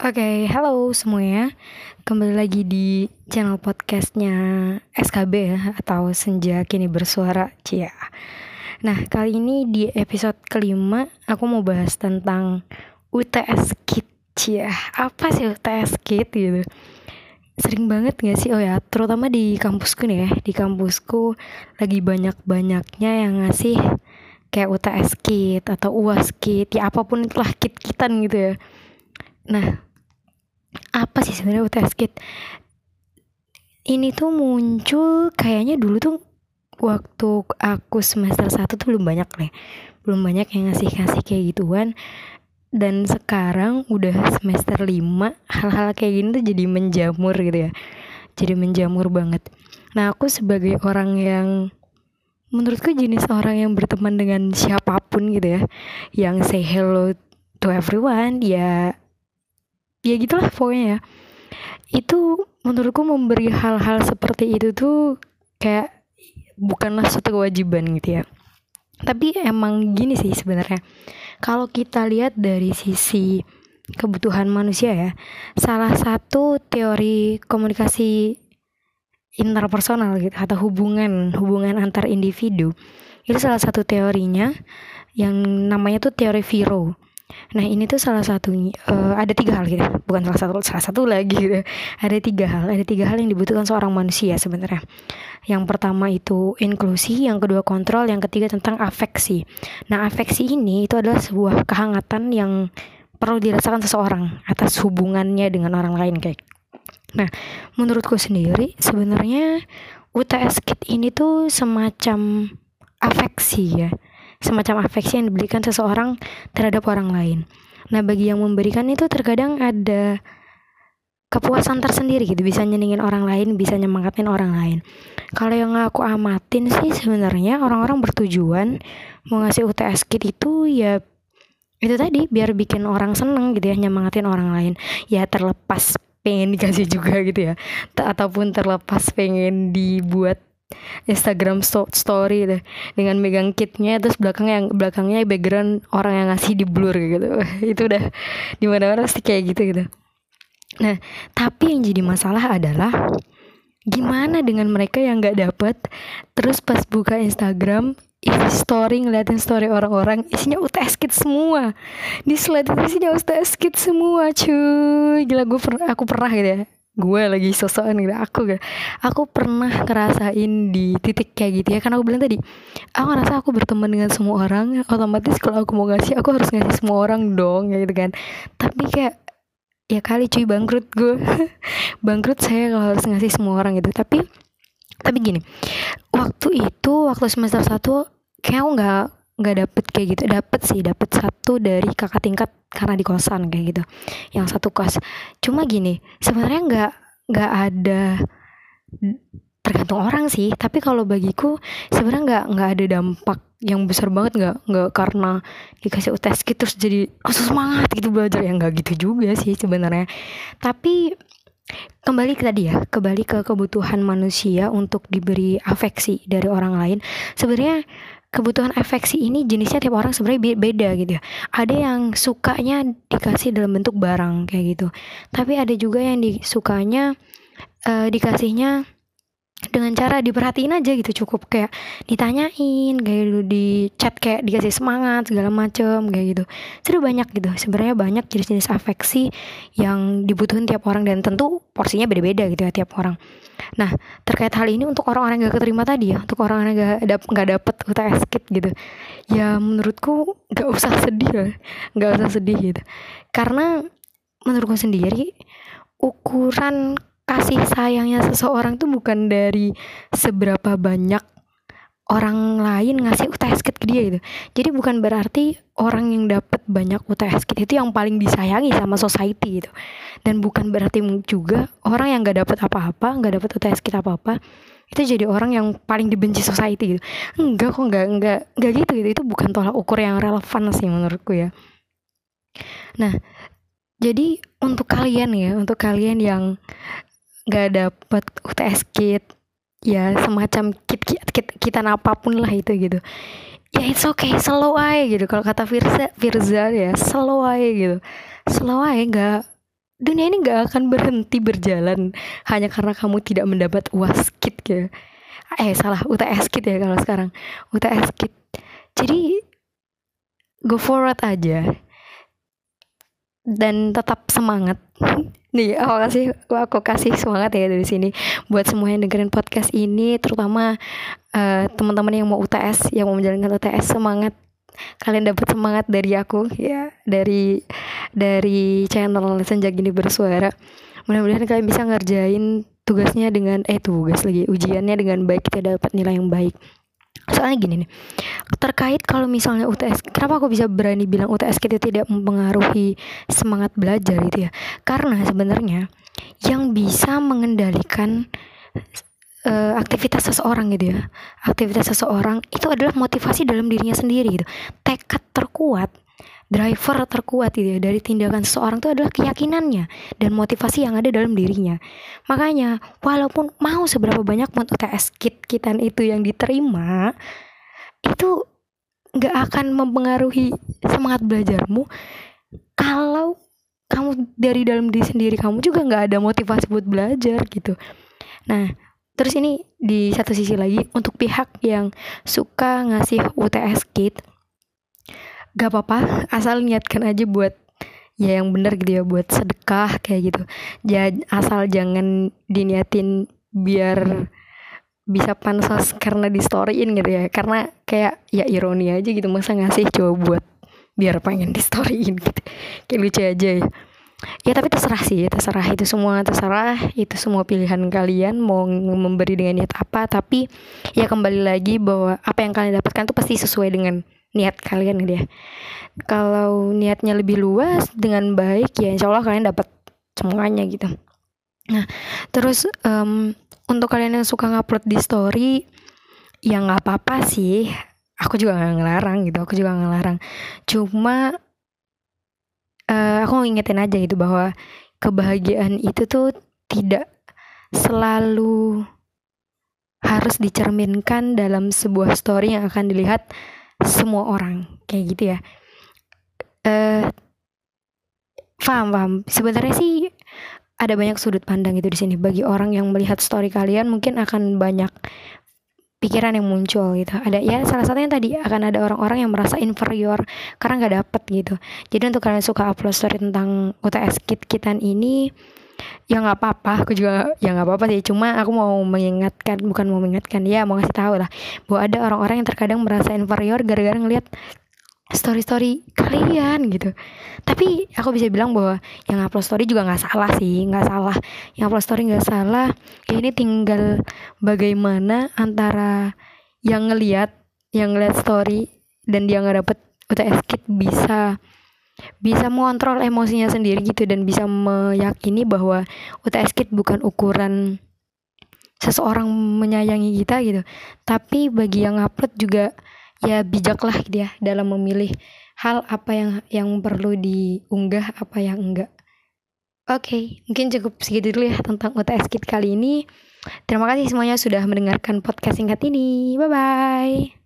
Oke, halo semuanya. Kembali lagi di channel podcastnya SKB ya, atau Senja Kini Bersuara Cia. Nah, kali ini di episode kelima, aku mau bahas tentang UTS Kit Cia. Apa sih UTS Kit gitu? Sering banget gak sih? Oh ya, terutama di kampusku nih ya. Di kampusku lagi banyak-banyaknya yang ngasih kayak UTS Kit atau UAS Kit. Ya apa pun itulah kit-kitan gitu ya. Nah, apa sih sebenarnya UTS Kit? Ini tuh muncul kayaknya dulu tuh waktu aku semester 1 tuh belum banyak nih. Belum banyak yang ngasih-ngasih kayak gituan. Dan sekarang udah semester 5, hal-hal kayak gini tuh jadi menjamur gitu ya. Jadi menjamur banget. Nah, aku sebagai orang yang menurutku jenis orang yang berteman dengan siapa pun gitu ya, yang say hello to everyone, ya ya gitulah pokoknya ya. Itu menurutku memberi hal-hal seperti itu tuh kayak bukanlah suatu kewajiban gitu ya. Tapi emang gini sih sebenarnya. Kalau kita lihat dari sisi kebutuhan manusia ya salah satu teori komunikasi interpersonal gitu atau hubungan hubungan antar individu itu salah satu teorinya yang namanya tuh teori Viro Nah ini tuh salah satu uh, ada tiga hal gitu, bukan salah satu salah satu lagi gitu. Ada tiga hal, ada tiga hal yang dibutuhkan seorang manusia sebenarnya. Yang pertama itu inklusi, yang kedua kontrol, yang ketiga tentang afeksi. Nah afeksi ini itu adalah sebuah kehangatan yang perlu dirasakan seseorang atas hubungannya dengan orang lain kayak. Nah menurutku sendiri sebenarnya UTS Kit ini tuh semacam afeksi ya semacam afeksi yang diberikan seseorang terhadap orang lain. Nah, bagi yang memberikan itu terkadang ada kepuasan tersendiri gitu, bisa nyenengin orang lain, bisa nyemangatin orang lain. Kalau yang aku amatin sih sebenarnya orang-orang bertujuan mau ngasih UTS kit itu ya itu tadi biar bikin orang seneng gitu ya nyemangatin orang lain ya terlepas pengen dikasih juga gitu ya ataupun terlepas pengen dibuat Instagram story deh dengan megang kitnya terus belakangnya yang belakangnya background orang yang ngasih di blur gitu. Itu udah di mana mana pasti kayak gitu gitu. Nah tapi yang jadi masalah adalah gimana dengan mereka yang nggak dapet terus pas buka Instagram isi story ngeliatin story orang-orang isinya UTS kit semua. Di slide isinya UTS kit semua cuy. Gila gue pernah aku pernah gitu ya gue lagi sosokan gitu aku gak aku pernah ngerasain di titik kayak gitu ya. Karena aku bilang tadi aku ngerasa aku berteman dengan semua orang otomatis kalau aku mau ngasih aku harus ngasih semua orang dong ya gitu kan. Tapi kayak ya kali cuy bangkrut gue. Bangkrut saya kalau harus ngasih semua orang gitu. Tapi tapi gini waktu itu waktu semester satu kayak aku nggak nggak dapet kayak gitu. Dapet sih dapet satu dari kakak tingkat karena di kosan kayak gitu. Yang satu kos cuma gini sebenarnya nggak nggak ada tergantung orang sih. Tapi kalau bagiku sebenarnya nggak nggak ada dampak yang besar banget. Nggak nggak karena dikasih UTS gitu terus jadi langsung semangat gitu belajar. Yang nggak gitu juga sih sebenarnya. Tapi kembali ke tadi ya kembali ke kebutuhan manusia untuk diberi afeksi dari orang lain. Sebenarnya kebutuhan afeksi ini jenisnya tiap orang sebenarnya beda gitu ya. Ada yang sukanya dikasih dalam bentuk barang kayak gitu. Tapi ada juga yang disukanya uh, dikasihnya dengan cara diperhatiin aja gitu cukup kayak ditanyain kayak gitu di chat kayak dikasih semangat segala macem kayak gitu. Sudah banyak gitu sebenarnya banyak jenis-jenis afeksi yang dibutuhin tiap orang dan tentu porsinya beda-beda gitu ya tiap orang. Nah terkait hal ini untuk orang-orang yang gak keterima tadi ya untuk orang-orang yang gak, dap gak dapet UTS kit gitu ya menurutku gak usah sedih lah gak usah sedih gitu. Karena menurutku sendiri ukuran kasih sayangnya seseorang tuh bukan dari seberapa banyak orang lain ngasih UTS kit ke dia gitu. Jadi bukan berarti orang yang dapat banyak UTS kit itu yang paling disayangi sama society gitu. Dan bukan berarti juga orang yang gak dapat apa-apa, gak dapat UTS kit apa-apa, itu jadi orang yang paling dibenci society gitu. Enggak kok enggak enggak enggak gitu gitu. Itu bukan tolak ukur yang relevan sih menurutku ya. Nah, jadi untuk kalian ya, untuk kalian yang nggak dapet UTS kit. Ya semacam kit, kit, kit kitan apa pun lah itu gitu. Ya it's okay slow aja gitu. Kalau kata Firza Firza ya slow aja gitu. Slow aja nggak dunia ini gak akan berhenti berjalan hanya karena kamu tidak mendapat uas kit gitu eh salah UTS kit ya kalau sekarang. UTS kit. Jadi go forward aja. Dan tetap semangat nih aku kasih aku kasih semangat ya dari sini buat semua yang dengerin podcast ini terutama uh, teman-teman yang mau UTS yang mau menjalankan UTS semangat. Kalian dapat semangat dari aku ya dari dari channel senja gini bersuara. Mudah-mudahan kalian bisa ngerjain tugasnya dengan eh tugas lagi ujiannya dengan baik kita dapat nilai yang baik soalnya gini nih terkait kalau misalnya UTS kenapa aku bisa berani bilang UTS kita tidak mempengaruhi semangat belajar gitu ya? Karena sebenarnya yang bisa mengendalikan uh, aktivitas seseorang gitu ya aktivitas seseorang itu adalah motivasi dalam dirinya sendiri gitu. Tekad terkuat driver terkuat gitu ya dari tindakan seseorang itu adalah keyakinannya dan motivasi yang ada dalam dirinya. Makanya walaupun mau seberapa banyak pun UTS kit kitan itu yang diterima itu nggak akan mempengaruhi semangat belajarmu kalau kamu dari dalam diri sendiri kamu juga nggak ada motivasi buat belajar gitu. Nah, terus ini di satu sisi lagi untuk pihak yang suka ngasih UTS kit gak apa-apa asal niatkan aja buat ya yang benar gitu ya buat sedekah kayak gitu. Ya asal jangan diniatin biar bisa pansos karena di storyin gitu ya. Karena kayak ya ironi aja gitu masa ngasih coba buat biar pengen di storyin gitu. Kayak lucu aja ya. Ya tapi terserah sih terserah itu semua terserah itu semua pilihan kalian mau memberi dengan niat apa. Tapi ya kembali lagi bahwa apa yang kalian dapatkan tuh pasti sesuai dengan niat kalian gitu ya. Kalau niatnya lebih luas dengan baik ya insya Allah kalian dapat semuanya gitu. Nah terus um, untuk kalian yang suka ngupload di story ya nggak apa-apa sih. Aku juga nggak ngelarang gitu aku juga ngelarang. Cuma uh, aku ngingetin aja gitu bahwa kebahagiaan itu tuh tidak selalu harus dicerminkan dalam sebuah story yang akan dilihat semua orang kayak gitu ya. Eh uh, paham paham sebenarnya sih ada banyak sudut pandang itu di sini. Bagi orang yang melihat story kalian mungkin akan banyak pikiran yang muncul gitu. Ada ya salah satunya tadi akan ada orang-orang yang merasa inferior karena nggak dapet gitu. Jadi untuk kalian suka upload story tentang UTS kit kitan ini ya nggak apa-apa. Aku juga ya nggak apa-apa sih. Cuma aku mau mengingatkan bukan mau mengingatkan ya mau ngasih tahu lah bahwa ada orang-orang yang terkadang merasa inferior gara-gara ngelihat story-story kalian gitu. Tapi aku bisa bilang bahwa yang upload story juga nggak salah sih nggak salah. Yang upload story nggak salah ini tinggal bagaimana antara yang ngelihat yang ngeliat story dan dia nggak dapet UTS kit bisa bisa mengontrol emosinya sendiri gitu dan bisa meyakini bahwa UTS Kit bukan ukuran seseorang menyayangi kita gitu. Tapi bagi yang upload juga ya bijaklah ya dalam memilih hal apa yang yang perlu diunggah apa yang enggak. Oke okay, mungkin cukup segitu dulu ya tentang UTS Kit kali ini. Terima kasih semuanya sudah mendengarkan podcast singkat ini. Bye bye